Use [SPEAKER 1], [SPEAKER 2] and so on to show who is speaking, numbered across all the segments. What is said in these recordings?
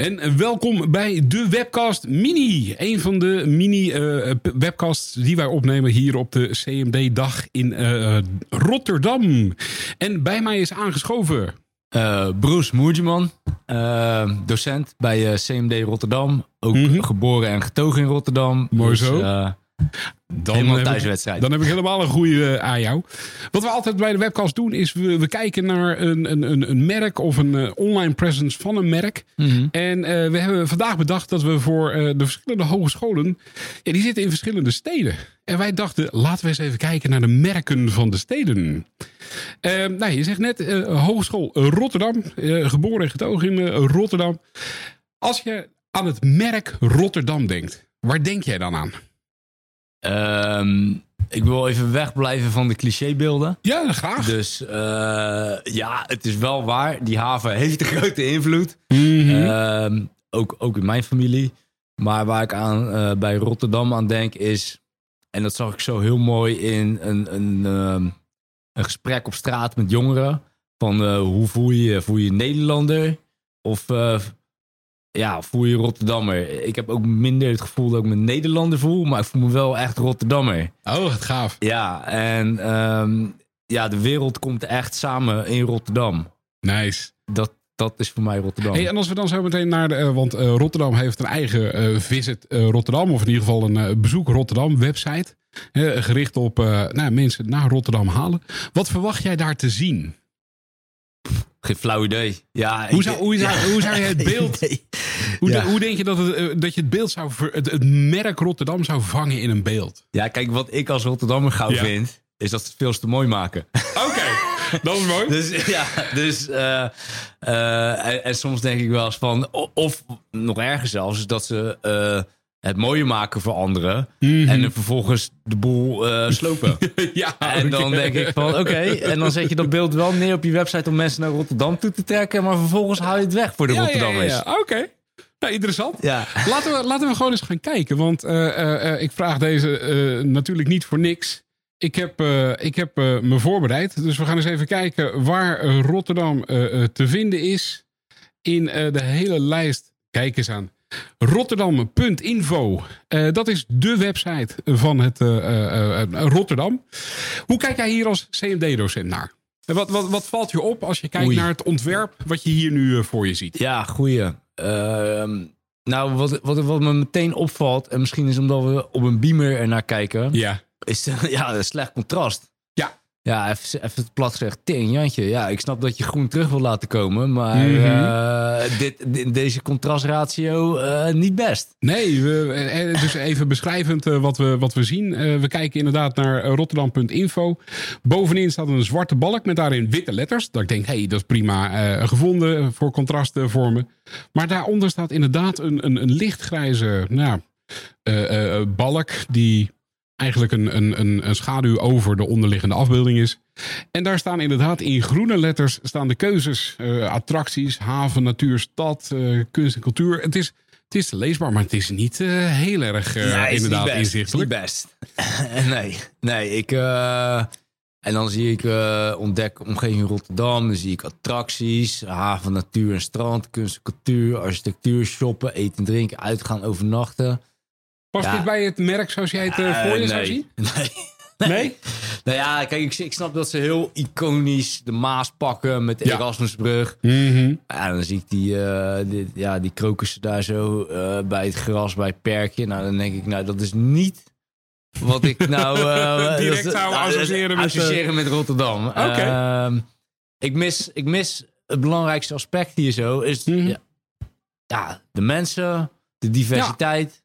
[SPEAKER 1] En welkom bij de Webcast Mini. Een van de mini-webcasts die wij opnemen hier op de CMD-dag in uh, Rotterdam. En bij mij is aangeschoven...
[SPEAKER 2] Uh, Bruce Moergeman, uh, docent bij CMD Rotterdam. Ook mm -hmm. geboren en getogen in Rotterdam.
[SPEAKER 1] Mooi
[SPEAKER 2] dus,
[SPEAKER 1] zo.
[SPEAKER 2] Dan helemaal thuiswedstrijd.
[SPEAKER 1] Dan heb ik helemaal een goede uh, aan jou. Wat we altijd bij de webcast doen is we, we kijken naar een, een, een merk of een uh, online presence van een merk.
[SPEAKER 2] Mhm.
[SPEAKER 1] Mm -hmm. En uh, we hebben vandaag bedacht dat we voor de verschillende hogescholen, ja, die zitten in verschillende steden. En wij dachten, laten we eens even kijken naar de merken van de steden. nou, je zegt net, Hogeschool Rotterdam, geboren en getogen in Rotterdam. Als je aan het merk Rotterdam denkt, waar denk jij dan aan?
[SPEAKER 2] Um, ik wil even wegblijven van de clichébeelden.
[SPEAKER 1] Ja, graag.
[SPEAKER 2] Dus uh, ja, het is wel waar. Die haven heeft een grote invloed.
[SPEAKER 1] Mm -hmm.
[SPEAKER 2] uh, ook, ook in mijn familie. Maar waar ik aan, uh, bij Rotterdam aan denk is... En dat zag ik zo heel mooi in een, een, een gesprek op straat met jongeren. Van uh, hoe voel je voel je Nederlander? Of ja, voel je Rotterdammer. Ik heb ook minder het gevoel dat ik me Nederlander voel, maar ik voel me wel echt Rotterdammer.
[SPEAKER 1] Oh, wat gaaf.
[SPEAKER 2] Ja, en um, ja, de wereld komt echt samen in Rotterdam.
[SPEAKER 1] Nice.
[SPEAKER 2] Dat, dat is voor mij Rotterdam.
[SPEAKER 1] Hey, en als we dan zo meteen naar de, uh, want uh, Rotterdam heeft een eigen uh, visit Rotterdam, of in ieder geval een bezoek Rotterdam website, gericht op nou, mensen naar Rotterdam halen. Wat verwacht jij daar te zien?
[SPEAKER 2] Geen flauw idee. Ja,
[SPEAKER 1] hoe, zou, hoe, zou, ja. hoe zou je het beeld. Nee. Hoe, ja. hoe, denk je dat, het, dat je het beeld zou. Het, het, merk Rotterdam zou vangen in een beeld?
[SPEAKER 2] Ja, kijk, wat ik als Rotterdammer gauw ja. vind. Is dat ze het veel te mooi maken.
[SPEAKER 1] Oké, okay. dat is mooi.
[SPEAKER 2] dus ja, dus. Uh, uh, en, en, soms denk ik wel eens van. Of, nog erger zelfs, is dat ze. Uh, het mooier maken voor anderen.
[SPEAKER 1] Mm
[SPEAKER 2] -hmm. En dan vervolgens de boel uh, slopen.
[SPEAKER 1] ja,
[SPEAKER 2] en dan denk ik van oké. Okay. En dan zet je dat beeld wel neer op je website om mensen naar Rotterdam toe te trekken. Maar vervolgens haal je het weg voor de
[SPEAKER 1] ja,
[SPEAKER 2] Rotterdammers.
[SPEAKER 1] Ja, ja, Oké. Okay. Nou, interessant.
[SPEAKER 2] Ja.
[SPEAKER 1] Laten, we, laten we gewoon eens gaan kijken. Want uh, uh, ik vraag deze natuurlijk niet voor niks. Ik heb, ik heb me voorbereid. Dus we gaan eens even kijken waar Rotterdam te vinden is. In de hele lijst. Kijk eens aan. Rotterdam.info. Dat is de website van het Rotterdam. Hoe kijk jij hier als CMD-docent naar? Wat, wat, wat valt je op als je kijkt Oei. naar het ontwerp wat je hier nu voor je ziet?
[SPEAKER 2] Ja, goeie. Ehm, nou, wat, wat, wat me meteen opvalt, en misschien is omdat we op een beamer ernaar kijken,
[SPEAKER 1] ja.
[SPEAKER 2] is ja, een slecht contrast.
[SPEAKER 1] Ja.
[SPEAKER 2] Even, even plat gezegd, tering Jantje. Ja, ik snap dat je groen terug wil laten komen. Maar
[SPEAKER 1] Mhm.
[SPEAKER 2] mm -hmm. dit, dit, deze contrastratio uh, niet best.
[SPEAKER 1] Nee, we, dus even beschrijvend uh, wat, we, wat we zien. We kijken inderdaad naar rotterdam.info. Bovenin staat een zwarte balk met daarin witte letters. Dat ik denk, hé, hey, dat is prima gevonden voor contrasten vormen. Maar daaronder staat inderdaad een, een, een lichtgrijze nou, balk die eigenlijk een, een, een schaduw over de onderliggende afbeelding is. En daar staan inderdaad in groene letters staan de keuzes. Uh, attracties, haven, natuur, stad, uh, kunst en cultuur. Het is, het is leesbaar, maar het is niet uh, heel erg
[SPEAKER 2] ja,
[SPEAKER 1] inderdaad
[SPEAKER 2] best,
[SPEAKER 1] inzichtelijk.
[SPEAKER 2] Is niet best. nee, nee, ik... en dan zie ik ontdek omgeving Rotterdam. Dan zie ik attracties, haven, natuur en strand, kunst en cultuur, architectuur, shoppen, eten en drinken, uitgaan, overnachten.
[SPEAKER 1] Past ja. dit bij het merk zoals jij het uh, voor je
[SPEAKER 2] nee.
[SPEAKER 1] zou zien?
[SPEAKER 2] Nee.
[SPEAKER 1] Nee?
[SPEAKER 2] nou ja, kijk, ik, ik, snap dat ze heel iconisch de Maas pakken met de
[SPEAKER 1] Ja.
[SPEAKER 2] Erasmusbrug.
[SPEAKER 1] Mm -hmm.
[SPEAKER 2] Ja, dan zie ik die, uh, die, ja, die krokussen daar zo uh, bij het gras, bij het perkje. Nou, dan denk ik, nou, dat is niet wat ik nou... uh,
[SPEAKER 1] Direct dat, zou nou, associëren, met,
[SPEAKER 2] associëren met Rotterdam.
[SPEAKER 1] Oké. Okay.
[SPEAKER 2] ik, mis, ik mis het belangrijkste aspect hier zo. Is
[SPEAKER 1] Mhm.
[SPEAKER 2] mm -hmm. ja, ja, de mensen, de diversiteit.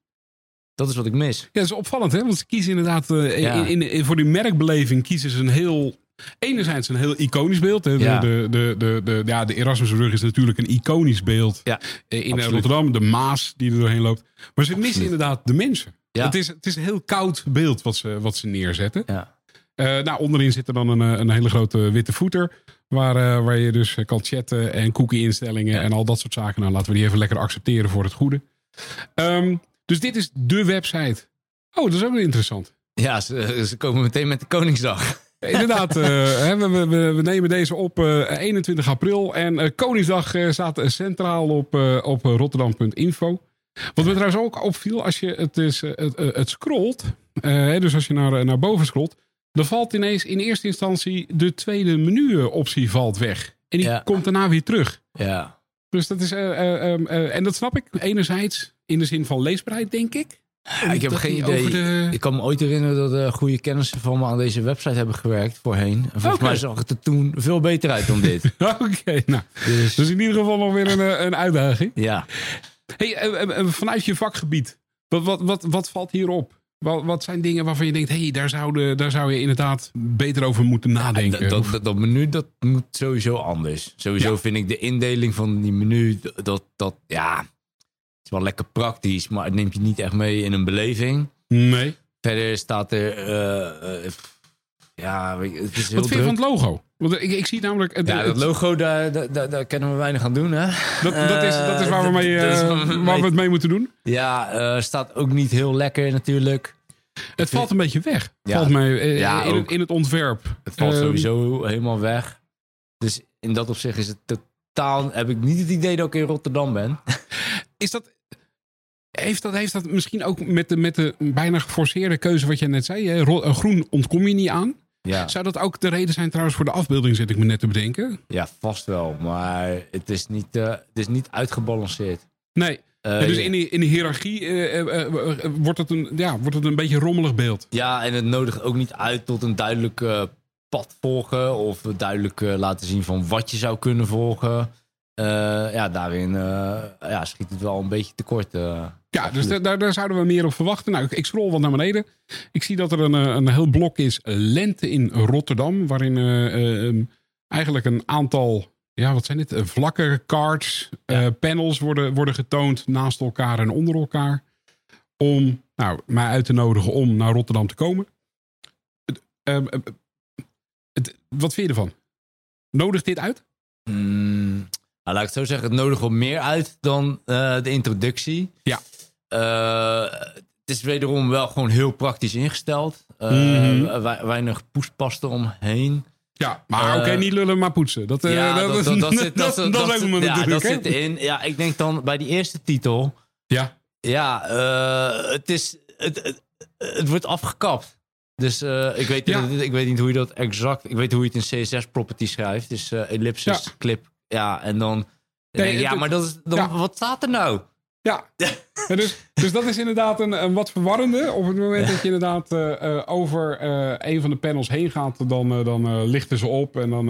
[SPEAKER 2] Dat is wat ik mis.
[SPEAKER 1] Ja, dat is opvallend, hè? Want ze kiezen inderdaad uh, ja. in, in, in, voor die merkbeleving kiezen ze een heel Enerzijds een heel iconisch beeld. Hè. De,
[SPEAKER 2] Ja.
[SPEAKER 1] de, de, de, de, ja, de Erasmusbrug is natuurlijk een iconisch beeld
[SPEAKER 2] Ja,
[SPEAKER 1] eh, in
[SPEAKER 2] absoluut.
[SPEAKER 1] Rotterdam. De Maas die er doorheen loopt. Maar ze missen inderdaad de mensen.
[SPEAKER 2] Ja.
[SPEAKER 1] Het, is, het is een heel koud beeld wat ze, wat ze neerzetten.
[SPEAKER 2] Ja.
[SPEAKER 1] Eh, nou, onderin zit er dan een, eh, een hele grote witte voeter. Waar, eh, waar je dus kan chatten en cookie-instellingen en al dat soort zaken. Nou, laten we die even lekker accepteren voor het goede. Ehm, dus dit is de website. Oh, dat is ook wel interessant.
[SPEAKER 2] Ja, ze, ze komen meteen met de Koningsdag.
[SPEAKER 1] Inderdaad, eh, we, we, we- nemen deze op eh, 21 april. En eh, Koningsdag eh, staat centraal op, eh, op rotterdam.info. Wat me trouwens ook opviel, als je het, eh, het, eh, het scrolt, eh, dus als je naar, naar boven scrolt, dan valt ineens in eerste instantie de tweede menu-optie valt weg. En die
[SPEAKER 2] Ja.
[SPEAKER 1] komt daarna weer terug.
[SPEAKER 2] Ja.
[SPEAKER 1] Dus dat is, eh, eh, eh, en dat snap ik enerzijds in de zin van leesbaarheid, denk ik.
[SPEAKER 2] ik heb geen idee.
[SPEAKER 1] de-
[SPEAKER 2] Ik kan me ooit herinneren dat eh, goede kennissen van me aan deze website hebben gewerkt voorheen. En volgens mij zag het er toen veel beter uit dan dit.
[SPEAKER 1] Oké, nou,
[SPEAKER 2] Dus
[SPEAKER 1] dus in ieder geval nog weer een, eh, een uitdaging.
[SPEAKER 2] ja.
[SPEAKER 1] Hey, eh, vanuit je vakgebied, wat, wat, wat, wat valt hierop? Wat, wat zijn dingen waarvan je denkt, hé, hey, daar, daar zou je inderdaad beter over moeten nadenken?
[SPEAKER 2] Dat, dat,
[SPEAKER 1] Of-
[SPEAKER 2] dat, dat menu dat moet sowieso anders. Sowieso
[SPEAKER 1] Ja.
[SPEAKER 2] vind ik de indeling van die menu, dat, dat, ja, is wel lekker praktisch, maar het neemt je niet echt mee in een beleving.
[SPEAKER 1] nee.
[SPEAKER 2] Verder staat er, eh, eh, ja, het is heel
[SPEAKER 1] Wat vind je van het logo? Want ik, ik zie namelijk... Het,
[SPEAKER 2] Ja, dat logo, daar, daar, daar, kunnen we weinig aan doen, hè?
[SPEAKER 1] dat, dat, is, dat is waar, we,
[SPEAKER 2] Eh,
[SPEAKER 1] mee,
[SPEAKER 2] dat is
[SPEAKER 1] eh,
[SPEAKER 2] waar we
[SPEAKER 1] het mee moeten doen.
[SPEAKER 2] Ja, eh, staat ook niet heel lekker natuurlijk.
[SPEAKER 1] Het valt een beetje weg.
[SPEAKER 2] Ja.
[SPEAKER 1] valt mij eh,
[SPEAKER 2] Ja,
[SPEAKER 1] in, het, in het ontwerp.
[SPEAKER 2] Het valt
[SPEAKER 1] Ehm,
[SPEAKER 2] sowieso helemaal weg. Dus in dat opzicht is het totaal... Heb ik niet het idee dat ik in Rotterdam ben.
[SPEAKER 1] Is dat, heeft, dat, heeft dat misschien ook met de, met de bijna geforceerde keuze wat je net zei? Hè? Ro- groen ontkom je niet aan.
[SPEAKER 2] Ja,
[SPEAKER 1] Zou dat ook de reden zijn trouwens voor de afbeelding, zit ik me net te bedenken?
[SPEAKER 2] ja vast wel. Maar het is niet, eh, het is niet uitgebalanceerd.
[SPEAKER 1] Nee.
[SPEAKER 2] Eh,
[SPEAKER 1] dus in die, in die hiërarchie eh, wordt, het een, ja, wordt het een beetje een rommelig beeld.
[SPEAKER 2] Ja, en het nodigt ook niet uit tot een duidelijk pad volgen. Of duidelijk laten zien van wat je zou kunnen volgen. Eh, ja, daarin eh, ja, schiet het wel een beetje tekort. eh.
[SPEAKER 1] Ja, dus da- daar, daar zouden we meer op verwachten. Nou, ik, ik scroll wat naar beneden. Ik zie dat er een, een heel blok is Lente in Rotterdam. Waarin um, eigenlijk een aantal, ja wat zijn dit? Vlakke cards, panels worden, worden getoond naast elkaar en onder elkaar. Om nou, mij uit te nodigen om naar Rotterdam te komen. Het, het, wat vind je ervan? Nodigt dit uit?
[SPEAKER 2] Mm, nou, laat ik het zo zeggen, het nodigt wel meer uit dan eh, de introductie.
[SPEAKER 1] Ja.
[SPEAKER 2] Eh, het is wederom wel gewoon heel praktisch ingesteld. Eh,
[SPEAKER 1] Mhm.
[SPEAKER 2] wei- weinig poespas eromheen.
[SPEAKER 1] Ja, maar
[SPEAKER 2] Eh,
[SPEAKER 1] oké, niet lullen, maar poetsen. Dat,
[SPEAKER 2] ja, dat, dat, dat, zit, dat,
[SPEAKER 1] dat,
[SPEAKER 2] ja, dat zit erin. Ja, ik denk dan bij die eerste titel.
[SPEAKER 1] Ja,
[SPEAKER 2] Ja, het, is, het, het, het wordt afgekapt. Dus ik, weet,
[SPEAKER 1] Ja.
[SPEAKER 2] ik weet niet hoe je dat exact... Ik weet hoe je het in CSS-property schrijft. Dus ellipsis,
[SPEAKER 1] Ja.
[SPEAKER 2] clip. Ja, en dan... Denk ik, ja, maar dat is, dan,
[SPEAKER 1] ja.
[SPEAKER 2] wat staat er nou?
[SPEAKER 1] Ja, dus, dus dat is inderdaad een, een wat verwarrende. Op het moment dat je inderdaad eh, eh, over eh, een van de panels heen gaat, dan, dan lichten ze op en dan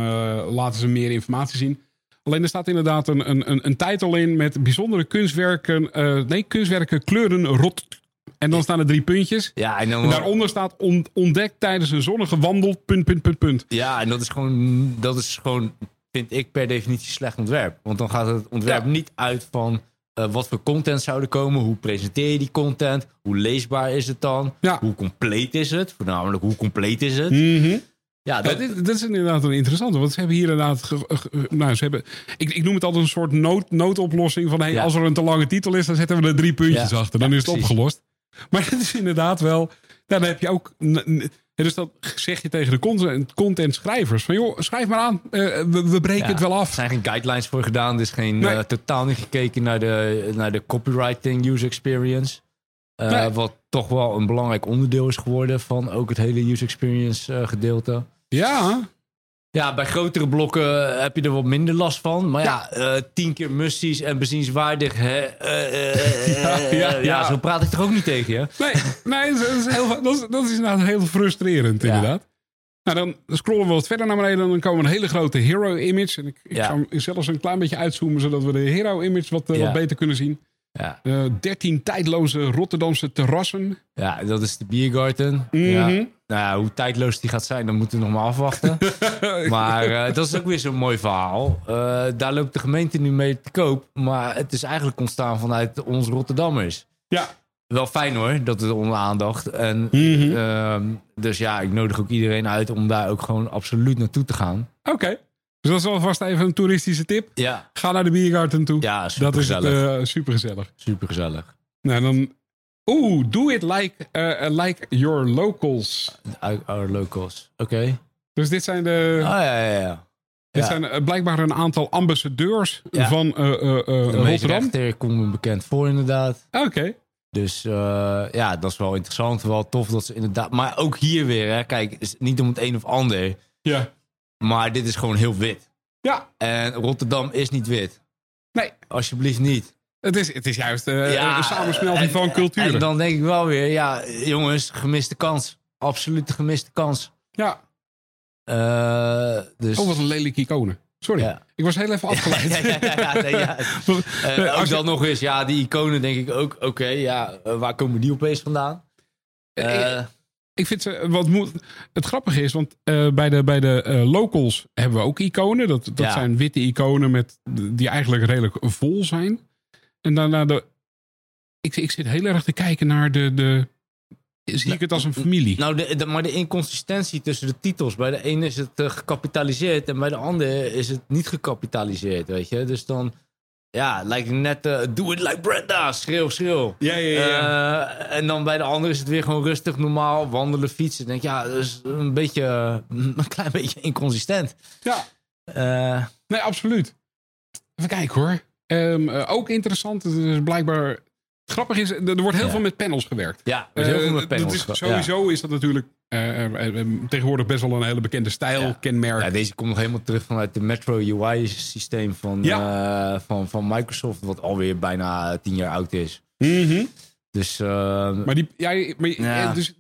[SPEAKER 1] laten ze meer informatie zien. Alleen er staat inderdaad een, een, een, een titel in met bijzondere kunstwerken. nee, kunstwerken kleuren rot. En dan staan er drie puntjes.
[SPEAKER 2] Ja, en, dan,
[SPEAKER 1] En daaronder staat on- ontdekt tijdens een zonnige wandel. Punt, punt, punt, punt.
[SPEAKER 2] ja, en dat is gewoon, dat is gewoon, vind ik per definitie slecht ontwerp. Want dan gaat het ontwerp
[SPEAKER 1] Ja.
[SPEAKER 2] niet uit van eh, wat voor content zou er komen. Hoe presenteer je die content? Hoe leesbaar is het dan?
[SPEAKER 1] Ja.
[SPEAKER 2] Hoe compleet is het? Voornamelijk, hoe compleet is het?
[SPEAKER 1] Mhm.
[SPEAKER 2] Ja,
[SPEAKER 1] Dat,
[SPEAKER 2] dat,
[SPEAKER 1] is, dat is inderdaad een interessante. Want ze hebben hier inderdaad. ge- ge- nou, ze hebben, ik, ik noem het altijd een soort nood, noodoplossing. Van hey,
[SPEAKER 2] Ja.
[SPEAKER 1] als er een te lange titel is, dan zetten we er drie puntjes
[SPEAKER 2] Ja.
[SPEAKER 1] achter. Dan is het
[SPEAKER 2] precies.
[SPEAKER 1] opgelost. Maar het is inderdaad wel. Nou, dan heb je ook. N- n- ja, dus dat zeg je tegen de content, content schrijvers. Van joh, schrijf maar aan. Eh, we, we breken
[SPEAKER 2] Ja,
[SPEAKER 1] het wel
[SPEAKER 2] Er
[SPEAKER 1] af.
[SPEAKER 2] zijn geen guidelines voor gedaan. Er is geen,
[SPEAKER 1] Nee.
[SPEAKER 2] eh, totaal niet gekeken naar de, naar de copywriting user experience. Eh,
[SPEAKER 1] Nee.
[SPEAKER 2] Wat toch wel een belangrijk onderdeel is geworden van ook het hele user experience gedeelte.
[SPEAKER 1] Ja,
[SPEAKER 2] Ja, bij grotere blokken heb je er wat minder last van. Maar ja, eh, tien keer musties en bezienswaardig. Hè, eh, eh, eh,
[SPEAKER 1] Ja, ja,
[SPEAKER 2] zo praat ik toch ook niet tegen je?
[SPEAKER 1] nee, nee dat, is heel, dat, is, dat is inderdaad heel frustrerend.
[SPEAKER 2] Ja.
[SPEAKER 1] Inderdaad. Nou, dan scrollen we wat verder naar beneden. En dan komen we een hele grote hero-image. En ik, ik
[SPEAKER 2] Ja.
[SPEAKER 1] hem zelfs een klein beetje uitzoomen, zodat we de hero-image wat, eh,
[SPEAKER 2] Ja.
[SPEAKER 1] wat beter kunnen zien.
[SPEAKER 2] Ja,
[SPEAKER 1] Eh 13 tijdloze Rotterdamse terrassen.
[SPEAKER 2] ja dat is de Biergarten.
[SPEAKER 1] Mhm.
[SPEAKER 2] Ja. nou ja, hoe tijdloos die gaat zijn, dan moeten we nog maar afwachten. maar eh, dat is ook weer zo'n mooi verhaal. Eh, daar loopt de gemeente nu mee te koop. Maar het is eigenlijk ontstaan vanuit onze Rotterdammers.
[SPEAKER 1] Ja.
[SPEAKER 2] Wel fijn hoor, dat het onder aandacht. En,
[SPEAKER 1] Mhm.
[SPEAKER 2] ehm, dus ja, ik nodig ook iedereen uit om daar ook gewoon absoluut naartoe te gaan.
[SPEAKER 1] Oké. Dus dat is alvast even een toeristische tip.
[SPEAKER 2] Ja,
[SPEAKER 1] Ga naar de biergarten toe.
[SPEAKER 2] ja
[SPEAKER 1] dat
[SPEAKER 2] super
[SPEAKER 1] is
[SPEAKER 2] gezellig.
[SPEAKER 1] eh, super gezellig.
[SPEAKER 2] super gezellig.
[SPEAKER 1] Nou, dan... Oeh, do it like, eh, like your locals.
[SPEAKER 2] Our locals. Oké.
[SPEAKER 1] Dus dit zijn de...
[SPEAKER 2] Ah ja, ja, ja.
[SPEAKER 1] Dit
[SPEAKER 2] Ja.
[SPEAKER 1] zijn eh, blijkbaar een aantal ambassadeurs
[SPEAKER 2] Ja.
[SPEAKER 1] van eh, eh, eh,
[SPEAKER 2] De meest
[SPEAKER 1] Rotterdam.
[SPEAKER 2] rechter komt me bekend voor inderdaad.
[SPEAKER 1] Oké.
[SPEAKER 2] Dus eh, ja, dat is wel interessant. Wel tof dat ze inderdaad... Maar ook hier weer, hè. Kijk, is niet om het een of ander.
[SPEAKER 1] Ja.
[SPEAKER 2] Maar dit is gewoon heel wit.
[SPEAKER 1] Ja.
[SPEAKER 2] En Rotterdam is niet wit.
[SPEAKER 1] Nee,
[SPEAKER 2] Alsjeblieft niet.
[SPEAKER 1] het is, het is juist
[SPEAKER 2] Ja,
[SPEAKER 1] een samensmelting
[SPEAKER 2] en-
[SPEAKER 1] van culturen.
[SPEAKER 2] En dan denk ik wel weer, ja, jongens, gemiste kans. Absolute gemiste kans.
[SPEAKER 1] Ja.
[SPEAKER 2] Eh, dus...
[SPEAKER 1] Oh, wat een lelijke iconen. Sorry.
[SPEAKER 2] Ja.
[SPEAKER 1] Ik was heel even afgeleid.
[SPEAKER 2] Ja, ja, ja, ja, ja. Ook
[SPEAKER 1] als je-
[SPEAKER 2] dan nog eens, ja, die iconen denk ik ook, oké, ja, eh, waar komen die opeens vandaan? Eh,
[SPEAKER 1] Ik vind ze wat moet. Het grappige is, want eh, bij de, bij de eh, locals hebben we ook iconen. Dat, dat
[SPEAKER 2] Ja.
[SPEAKER 1] zijn witte iconen met, die eigenlijk redelijk vol zijn. En daarna de. Ik, ik zit heel erg te kijken naar de. de zie ik het als een familie?
[SPEAKER 2] nou, de, de- maar de inconsistentie tussen de titels. Bij de een is het eh, gecapitaliseerd en bij de ander is het niet gecapitaliseerd, weet je. Dus dan, ja, lijkt net, eh, do it like Brenda, schreeuw, schreeuw.
[SPEAKER 1] ja,
[SPEAKER 2] Eh, en dan bij de ander is het weer gewoon rustig, normaal, wandelen, fietsen. denk ja, dat is een beetje, een klein beetje inconsistent.
[SPEAKER 1] ja.
[SPEAKER 2] Eh,
[SPEAKER 1] Nee, absoluut. Even kijken hoor. Eh, ook interessant. Het is blijkbaar. Het grappige is, er wordt heel
[SPEAKER 2] Ja.
[SPEAKER 1] veel met panels gewerkt.
[SPEAKER 2] ja, er is heel veel met panels.
[SPEAKER 1] dat is,
[SPEAKER 2] ge-
[SPEAKER 1] sowieso is dat natuurlijk tegenwoordig best wel een hele bekende stijl,
[SPEAKER 2] Ja.
[SPEAKER 1] kenmerk.
[SPEAKER 2] Ja, deze komt nog helemaal terug vanuit de Metro UI-systeem van, eh, van, van Microsoft, wat alweer bijna tien jaar oud is.
[SPEAKER 1] Mhm.
[SPEAKER 2] Dus eh,
[SPEAKER 1] Maar, die, ja, maar
[SPEAKER 2] Ja.
[SPEAKER 1] eh, dus,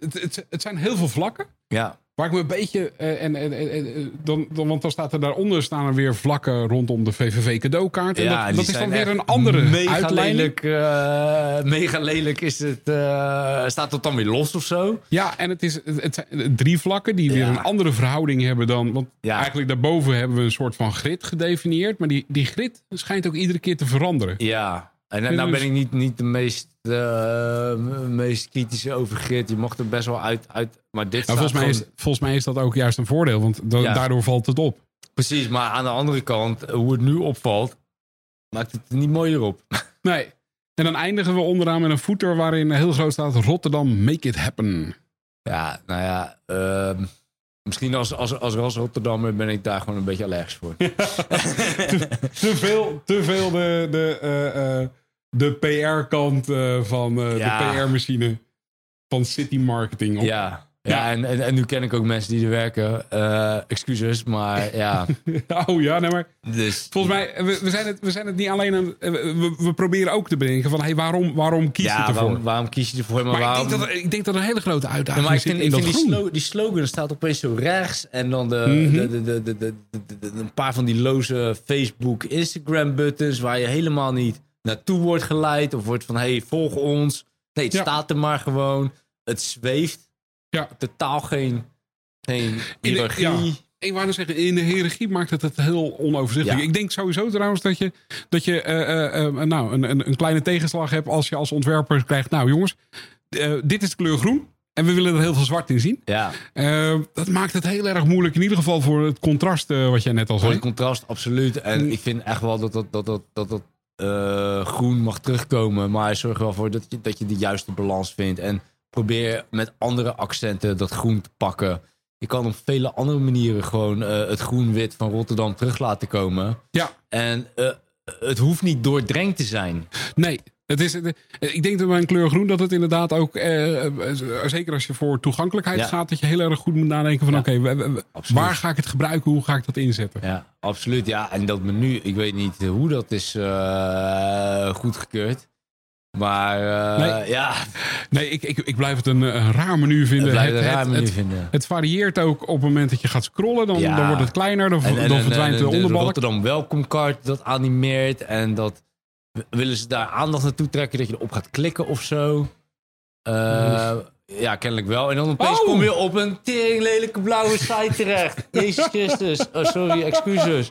[SPEAKER 1] het, het zijn heel veel vlakken.
[SPEAKER 2] ja,
[SPEAKER 1] Waar ik me een beetje. eh, en, en, en- en- dan, dan, want dan staat er daaronder staan er weer vlakken rondom de VVV cadeaukaart. En
[SPEAKER 2] ja
[SPEAKER 1] dat, dat is dan weer een andere
[SPEAKER 2] mega
[SPEAKER 1] uitleiding.
[SPEAKER 2] lelijk, eh, mega lelijk is het. eh, staat het dan weer los of zo?
[SPEAKER 1] Ja, en het, is, het zijn drie vlakken die weer een andere verhouding hebben dan. Want
[SPEAKER 2] Ja.
[SPEAKER 1] eigenlijk daarboven hebben we een soort van grid gedefinieerd. Maar die, die grid schijnt ook iedere keer te veranderen.
[SPEAKER 2] Ja, en nou ben ik niet, niet de meest, eh, meest kritische over. Je mocht er best wel uit. uit maar dit staat
[SPEAKER 1] volgens, mij is, volgens mij is dat ook juist een voordeel. Want da-
[SPEAKER 2] Ja.
[SPEAKER 1] daardoor valt het op.
[SPEAKER 2] Precies, maar aan de andere kant, hoe het nu opvalt, maakt het er niet mooier op.
[SPEAKER 1] Nee. En dan eindigen we onderaan met een footer waarin heel groot staat: Rotterdam, make it happen.
[SPEAKER 2] Ja, nou ja, ehm, misschien als, als, als, als Rotterdammer ben ik daar gewoon een beetje allergisch voor.
[SPEAKER 1] te veel, te veel de, de, eh, eh, de PR-kant eh, van eh,
[SPEAKER 2] Ja.
[SPEAKER 1] de PR-machine van city marketing. Op.
[SPEAKER 2] Ja, ja en, en, en nu ken ik ook mensen die er werken. Eh, excuses, maar ja.
[SPEAKER 1] Oh ja, nee, maar
[SPEAKER 2] Dus,
[SPEAKER 1] volgens mij, we, we, zijn het, we zijn het niet alleen aan. We, we proberen ook te bedenken van hey, waarom, waarom kies je ervoor?
[SPEAKER 2] waarom, waarom kies je ervoor? Maar,
[SPEAKER 1] maar
[SPEAKER 2] waarom...
[SPEAKER 1] ik, denk dat, ik denk dat een hele grote
[SPEAKER 2] Ja,
[SPEAKER 1] uitdaging
[SPEAKER 2] maar ik
[SPEAKER 1] zit
[SPEAKER 2] vind,
[SPEAKER 1] in
[SPEAKER 2] ik
[SPEAKER 1] dat
[SPEAKER 2] vind die, slo- die slogan staat opeens zo rechts. En dan de,
[SPEAKER 1] Mhm.
[SPEAKER 2] de, de, de, de, de, de- de- een paar van die loze Facebook, Instagram buttons. Waar je helemaal niet naartoe wordt geleid. Of wordt van, hey, volg ons. Nee, het
[SPEAKER 1] Ja.
[SPEAKER 2] staat er maar gewoon. Het zweeft.
[SPEAKER 1] Ja.
[SPEAKER 2] Totaal geen, geen
[SPEAKER 1] In de-
[SPEAKER 2] hiërarchie.
[SPEAKER 1] ja. Ik wou zeggen, in de hiërarchie maakt het het heel onoverzichtelijk.
[SPEAKER 2] Ja.
[SPEAKER 1] Ik denk sowieso trouwens dat je, dat je eh, eh, eh, nou, een, een, een kleine tegenslag hebt als je als ontwerper krijgt. Nou jongens, dit is de kleur groen. En we willen er heel veel zwart in zien.
[SPEAKER 2] Ja,
[SPEAKER 1] dat maakt het heel erg moeilijk. In ieder geval voor het contrast wat jij net al
[SPEAKER 2] voor
[SPEAKER 1] zei.
[SPEAKER 2] het contrast, absoluut. En
[SPEAKER 1] Mm.
[SPEAKER 2] ik vind echt wel dat dat, dat, dat, dat, dat eh, groen mag terugkomen. Maar zorg er wel voor dat je, dat je de juiste balans vindt. En probeer met andere accenten dat groen te pakken. Je kan op vele andere manieren gewoon eh, het groen-wit van Rotterdam terug laten komen.
[SPEAKER 1] Ja,
[SPEAKER 2] En eh, het hoeft niet doordrenkt te zijn.
[SPEAKER 1] nee. Het is, eh, ik denk dat bij een kleur groen dat het inderdaad ook, eh, eh, zeker als je voor toegankelijkheid
[SPEAKER 2] Ja.
[SPEAKER 1] gaat, dat je heel erg goed moet nadenken van
[SPEAKER 2] Ja.
[SPEAKER 1] oké, waar ga ik het gebruiken? Hoe ga ik dat inzetten?
[SPEAKER 2] Ja, absoluut. Ja, en dat menu, ik weet niet hoe dat is eh goedgekeurd. Maar
[SPEAKER 1] Nee.
[SPEAKER 2] ja,
[SPEAKER 1] Nee, ik, ik, ik blijf het een, een raar menu vinden. Het-
[SPEAKER 2] raar menu
[SPEAKER 1] het-
[SPEAKER 2] vinden.
[SPEAKER 1] Het varieert ook op het moment dat je gaat scrollen. Dan,
[SPEAKER 2] Ja.
[SPEAKER 1] dan wordt het kleiner, dan,
[SPEAKER 2] En, en,
[SPEAKER 1] dan verdwijnt
[SPEAKER 2] en
[SPEAKER 1] de onderbalk.
[SPEAKER 2] Rotterdam Welcome Card dat animeert. En dat willen ze daar aandacht naartoe trekken dat je erop gaat klikken of zo. Eh, Ja, kennelijk wel. En dan opeens
[SPEAKER 1] Oh.
[SPEAKER 2] kom je op een tering lelijke blauwe site terecht. Jezus Christus. Oh, sorry, excuses.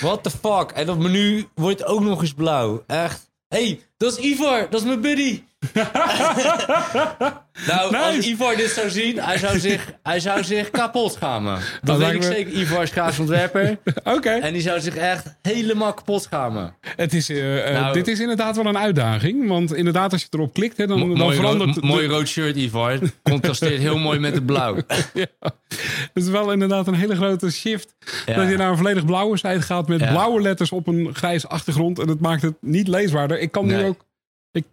[SPEAKER 2] What the fuck? En dat menu wordt ook nog eens blauw. Echt. hey, dat is Ivar. Dat is mijn buddy. nou, als. Ivar dit zou zien, hij zou zich, hij zou zich kapot schamen. Dat weet ik
[SPEAKER 1] me-
[SPEAKER 2] zeker. Ivar is grafisch ontwerper.
[SPEAKER 1] Oké.
[SPEAKER 2] En die zou zich echt helemaal kapot schamen.
[SPEAKER 1] Het is, eh, eh,
[SPEAKER 2] Nou-
[SPEAKER 1] dit is inderdaad wel een uitdaging. Want inderdaad, als je erop klikt, hè, dan, dan
[SPEAKER 2] mooi,
[SPEAKER 1] verandert
[SPEAKER 2] rood, mooi rood shirt, Ivar. Contrasteert heel mooi met het blauw.
[SPEAKER 1] Ja. Het is wel inderdaad een hele grote shift.
[SPEAKER 2] Ja.
[SPEAKER 1] Dat je naar een volledig blauwe site gaat met
[SPEAKER 2] Ja.
[SPEAKER 1] blauwe letters op een grijs achtergrond. En het maakt het niet leesbaarder. Ik kan nu ook. Ik,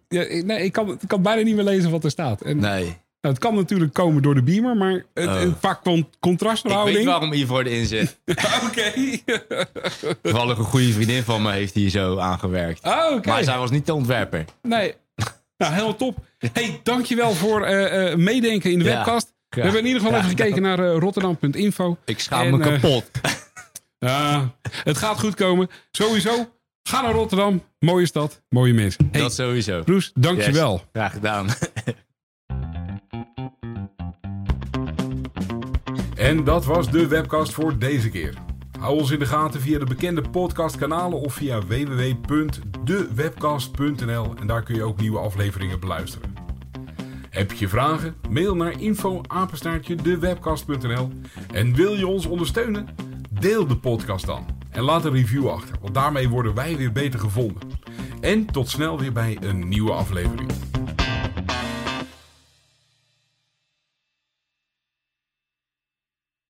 [SPEAKER 1] nee, ik kan, ik kan bijna niet meer lezen wat er staat. En,
[SPEAKER 2] Nee.
[SPEAKER 1] nou, het kan natuurlijk komen door de beamer, maar het,
[SPEAKER 2] Oh.
[SPEAKER 1] het qua con-
[SPEAKER 2] Ik weet
[SPEAKER 1] contrastverhouding.
[SPEAKER 2] waarom Ivar erin zit.
[SPEAKER 1] Oké.
[SPEAKER 2] Toevallig een goede vriendin van me heeft hier zo aangewerkt.
[SPEAKER 1] Oké.
[SPEAKER 2] Maar zij was niet de ontwerper.
[SPEAKER 1] Nee. Nou, helemaal top. hey, dankjewel voor eh, eh, meedenken in de
[SPEAKER 2] Ja.
[SPEAKER 1] webcast. We hebben in ieder geval even gekeken naar eh, rotterdam.info.
[SPEAKER 2] Ik schaam
[SPEAKER 1] En,
[SPEAKER 2] me kapot.
[SPEAKER 1] Ja, het gaat goed komen. Sowieso, ga naar Rotterdam. Mooie stad, mooie mensen. Hey,
[SPEAKER 2] dat sowieso.
[SPEAKER 1] Roes, dankjewel.
[SPEAKER 2] Yes, graag gedaan.
[SPEAKER 1] En dat was de webcast voor deze keer. Hou ons in de gaten via de bekende podcastkanalen of via www.dewebcast.nl en daar kun je ook nieuwe afleveringen beluisteren. Heb je vragen? Mail naar info@dewebcast.nl en wil je ons ondersteunen? Deel de podcast dan en laat een review achter, want daarmee worden wij weer beter gevonden. En tot snel weer bij een nieuwe aflevering.